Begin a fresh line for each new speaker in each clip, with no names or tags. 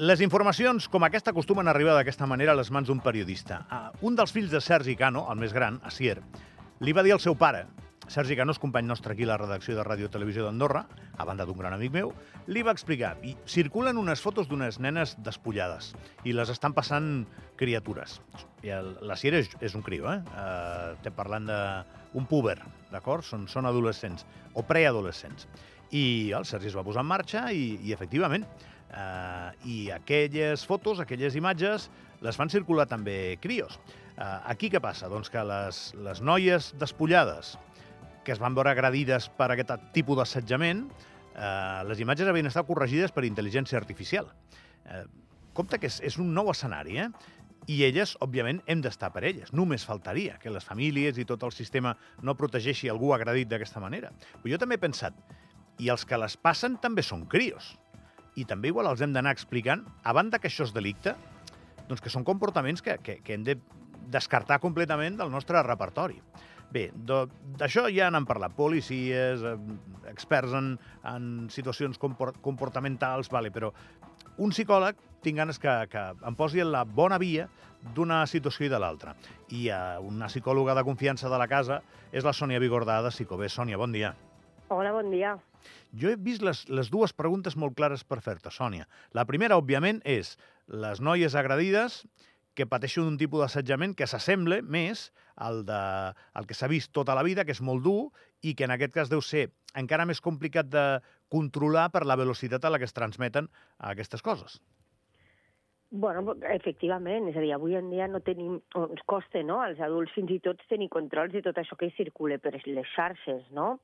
Les informacions com aquesta acostumen a arribar d'aquesta manera a les mans d'un periodista. Un dels fills de Sergi Cano, el més gran, Asier, li va dir al seu pare, Sergi Cano és company nostre aquí a la redacció de Ràdio Televisió d'Andorra, a banda d'un gran amic meu, li va explicar, i circulen unes fotos d'unes nenes despullades, i les estan passant criatures. I el, la Sier és, és un criu, eh? Uh, estem parlant d'un puber, d'acord? Són, són adolescents, o preadolescents. I el Sergi es va posar en marxa i, i efectivament, uh, i aquelles fotos, aquelles imatges, les fan circular també crios. Uh, aquí què passa? Doncs que les, les noies despullades, que es van veure agredides per aquest tipus d'assetjament, eh, les imatges havien estat corregides per intel·ligència artificial. Eh, compte que és, és un nou escenari, eh? I elles, òbviament, hem d'estar per elles. Només faltaria que les famílies i tot el sistema no protegeixi algú agredit d'aquesta manera. Però jo també he pensat, i els que les passen també són crios. I també igual els hem d'anar explicant, a banda que això és delicte, doncs que són comportaments que, que, que hem de descartar completament del nostre repertori. Bé, d'això ja n'han parlat policies, eh, experts en, en situacions comportamentals, vale, però un psicòleg tinc ganes que, que em posi en la bona via d'una situació i de l'altra. I una psicòloga de confiança de la casa és la Sònia Vigordà de Psicobé. Sònia, bon dia.
Hola, bon dia.
Jo he vist les, les dues preguntes molt clares per fer-te, Sònia. La primera, òbviament, és les noies agredides que pateixen un tipus d'assetjament que s'assemble més al, de, al que s'ha vist tota la vida, que és molt dur, i que en aquest cas deu ser encara més complicat de controlar per la velocitat a la que es transmeten aquestes coses.
Bueno, efectivament, és a dir, avui en dia no tenim, ens costa, no?, als adults fins i tot tenir controls de tot això que circula per les xarxes, no?,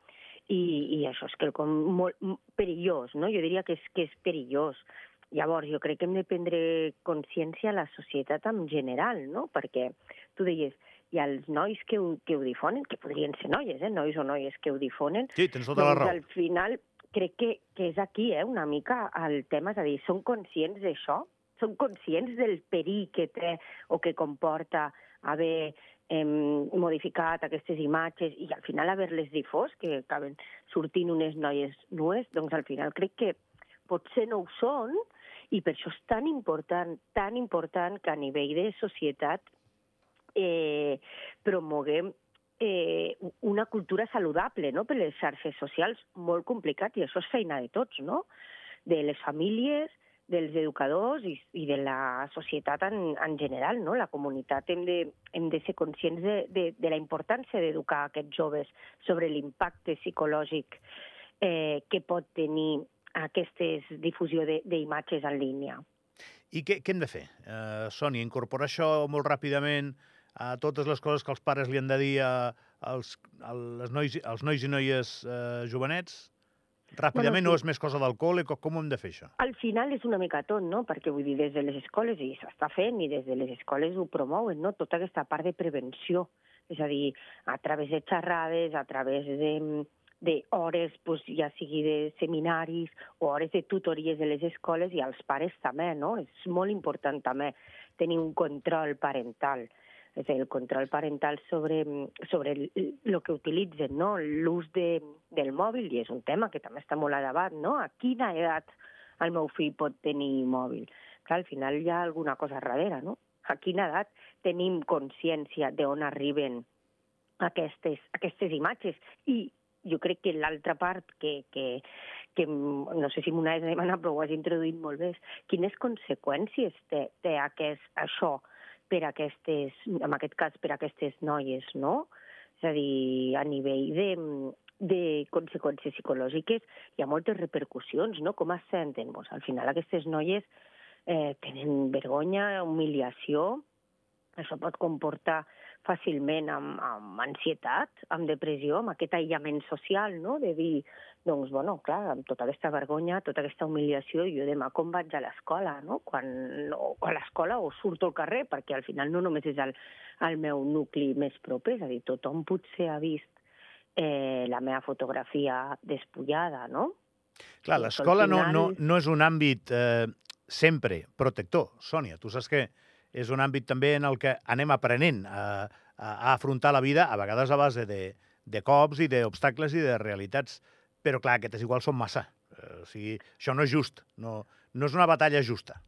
i, i això és quelcom molt perillós, no?, jo diria que és, que és perillós. Llavors, jo crec que hem de prendre consciència a la societat en general, no?, perquè tu deies, i els nois que ho, que ho difonen, que podrien ser noies, eh? nois o noies que ho difonen,
sí, tens tota la
doncs
raó.
al final crec que, que és aquí eh, una mica el tema, és a dir, són conscients d'això? Són conscients del perill que té o que comporta haver eh, modificat aquestes imatges i al final haver-les difós, que acaben sortint unes noies nues, doncs al final crec que potser no ho són i per això és tan important, tan important que a nivell de societat eh, promoguem eh, una cultura saludable no? per les xarxes socials, molt complicat, i això és feina de tots, no? de les famílies, dels educadors i, i de la societat en, en general, no? La comunitat hem de, hem de ser conscients de, de, de la importància d'educar aquests joves sobre l'impacte psicològic eh, que pot tenir aquesta difusió d'imatges en línia.
I què, què hem de fer, uh, Sònia? Incorporar això molt ràpidament a totes les coses que els pares li han de dir a, als, nois, als nois i noies eh, jovenets? Ràpidament bueno, sí. no és més cosa del col·le? Com ho hem de fer, això?
Al final és una mica tot, no? Perquè vull dir, des de les escoles, i s'està fent, i des de les escoles ho promouen, no? Tota aquesta part de prevenció. És a dir, a través de xerrades, a través de, de hores, pues, ja sigui de seminaris o hores de tutories de les escoles i als pares també, no? És molt important també tenir un control parental és el control parental sobre, sobre el, el que utilitzen, no? l'ús de, del mòbil, i és un tema que també està molt a debat, no? a quina edat el meu fill pot tenir mòbil? Clar, al final hi ha alguna cosa darrere, no? A quina edat tenim consciència d'on arriben aquestes, aquestes imatges? I jo crec que l'altra part que, que, que no sé si m'ho has demanat, però ho has introduït molt bé, quines conseqüències té, té aquest, això per aquestes, en aquest cas per a aquestes noies, no? És a dir, a nivell de, de conseqüències psicològiques hi ha moltes repercussions, no? Com es senten? Pues, al final aquestes noies eh, tenen vergonya, humiliació, això pot comportar fàcilment amb, amb ansietat, amb depressió, amb aquest aïllament social, no? de dir, doncs, bueno, clar, amb tota aquesta vergonya, tota aquesta humiliació, jo demà com vaig a l'escola, no? Quan, o a l'escola o surto al carrer, perquè al final no només és el, el meu nucli més proper, és a dir, tothom potser ha vist eh, la meva fotografia despullada, no?
Clar, l'escola final... no, no, no és un àmbit eh, sempre protector, Sònia. Tu saps que és un àmbit també en el que anem aprenent a, a, a afrontar la vida, a vegades a base de, de cops i d'obstacles i de realitats. Però, clar, aquestes igual són massa. Eh, o sigui, això no és just, no, no és una batalla justa.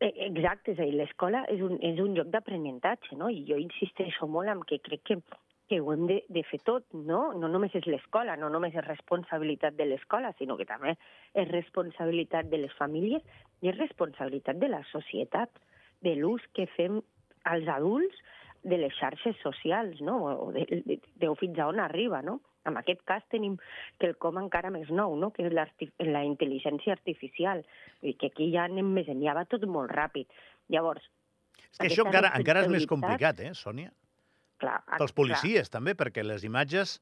Eh, Exacte, és a dir, l'escola és un, és un lloc d'aprenentatge, no? I jo insisteixo molt en que crec que, que ho hem de, de fer tot, no? No només és l'escola, no només és responsabilitat de l'escola, sinó que també és responsabilitat de les famílies i és responsabilitat de la societat, de l'ús que fem els adults de les xarxes socials, no? O de, de, de fins a on arriba, no? En aquest cas tenim quelcom encara més nou, no? que és la intel·ligència artificial. Dir que aquí ja anem més enllà, va tot molt ràpid. Llavors,
És que això encara, encara és més complicat, eh, Sònia?
clar...
Pels policies, també, perquè les imatges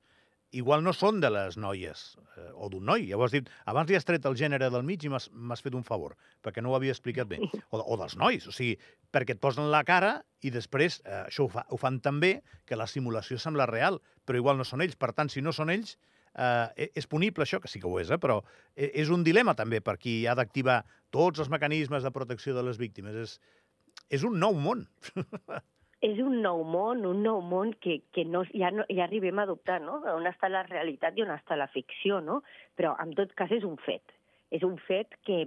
igual no són de les noies eh, o d'un noi. Ja ho has dit. Abans li has tret el gènere del mig i m'has fet un favor, perquè no ho havia explicat bé. O, o dels nois, o sigui, perquè et posen la cara i després, eh, això ho, fa, ho fan tan bé que la simulació sembla real, però igual no són ells. Per tant, si no són ells, eh, és punible això, que sí que ho és, eh, però e- és un dilema també per qui ha d'activar tots els mecanismes de protecció de les víctimes. És, és un nou món.
és un nou món, un nou món que, que no, ja, no, ja arribem a dubtar, no? On està la realitat i on està la ficció, no? Però, en tot cas, és un fet. És un fet que,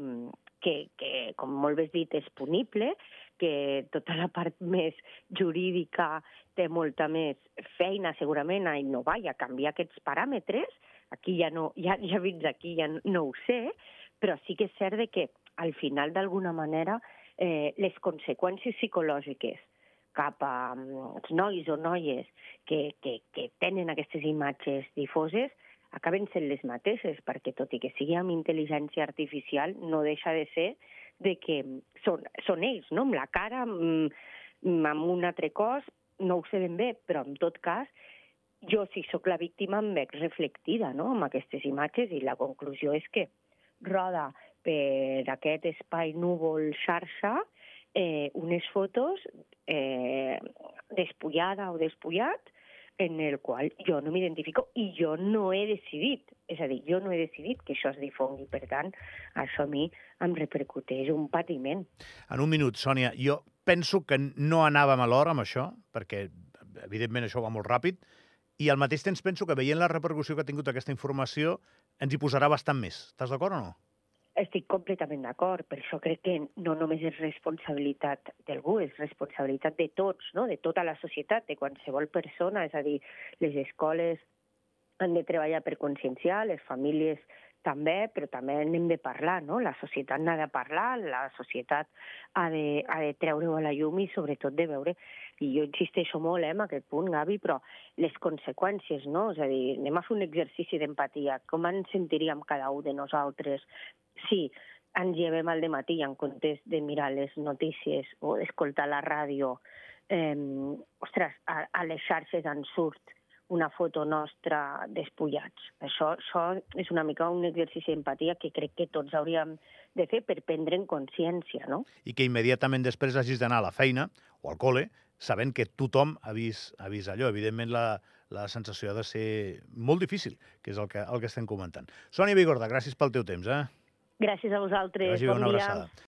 que, que com molt bé has dit, és punible, que tota la part més jurídica té molta més feina, segurament, a innovar i a canviar aquests paràmetres. Aquí ja no, ja, ja fins aquí ja no ho sé, però sí que és cert de que, al final, d'alguna manera, eh, les conseqüències psicològiques cap a mm, els nois o noies que, que, que tenen aquestes imatges difoses acaben sent les mateixes, perquè tot i que sigui amb intel·ligència artificial, no deixa de ser de que són, són ells, no? amb la cara, amb, amb un altre cos, no ho sé ben bé, però en tot cas, jo si sóc la víctima em veig reflectida no? amb aquestes imatges i la conclusió és que roda per aquest espai núvol xarxa eh, unes fotos eh, despullada o despullat en el qual jo no m'identifico i jo no he decidit, és a dir, jo no he decidit que això es difongui, per tant, això a mi em repercuteix un patiment.
En un minut, Sònia, jo penso que no anàvem a l'hora amb això, perquè evidentment això va molt ràpid, i al mateix temps penso que veient la repercussió que ha tingut aquesta informació ens hi posarà bastant més. Estàs d'acord o no?
Estic completament d'acord, per això crec que no només és responsabilitat d'algú, és responsabilitat de tots, no? de tota la societat, de qualsevol persona, és a dir, les escoles han de treballar per conscienciar, les famílies també, però també n'hem de parlar, no? La societat n'ha de parlar, la societat ha de, ha de treure-ho a la llum i sobretot de veure, i jo insisteixo molt eh, en aquest punt, Gavi, però les conseqüències, no? És a dir, anem a fer un exercici d'empatia. Com ens sentiríem cada un de nosaltres si ens llevem al matí en comptes de mirar les notícies o d'escoltar la ràdio, eh, ostres, a, a les xarxes en surt una foto nostra despullats. Això, això és una mica un exercici d'empatia que crec que tots hauríem de fer per prendre'n consciència, no?
I que immediatament després hagis d'anar a la feina o al col·le sabent que tothom ha vist, ha vist allò. Evidentment, la, la sensació ha de ser molt difícil, que és el que, el que estem comentant. Sònia Vigorda, gràcies pel teu temps. Eh?
Gràcies a vosaltres.
Bé,
bon dia.
abraçada.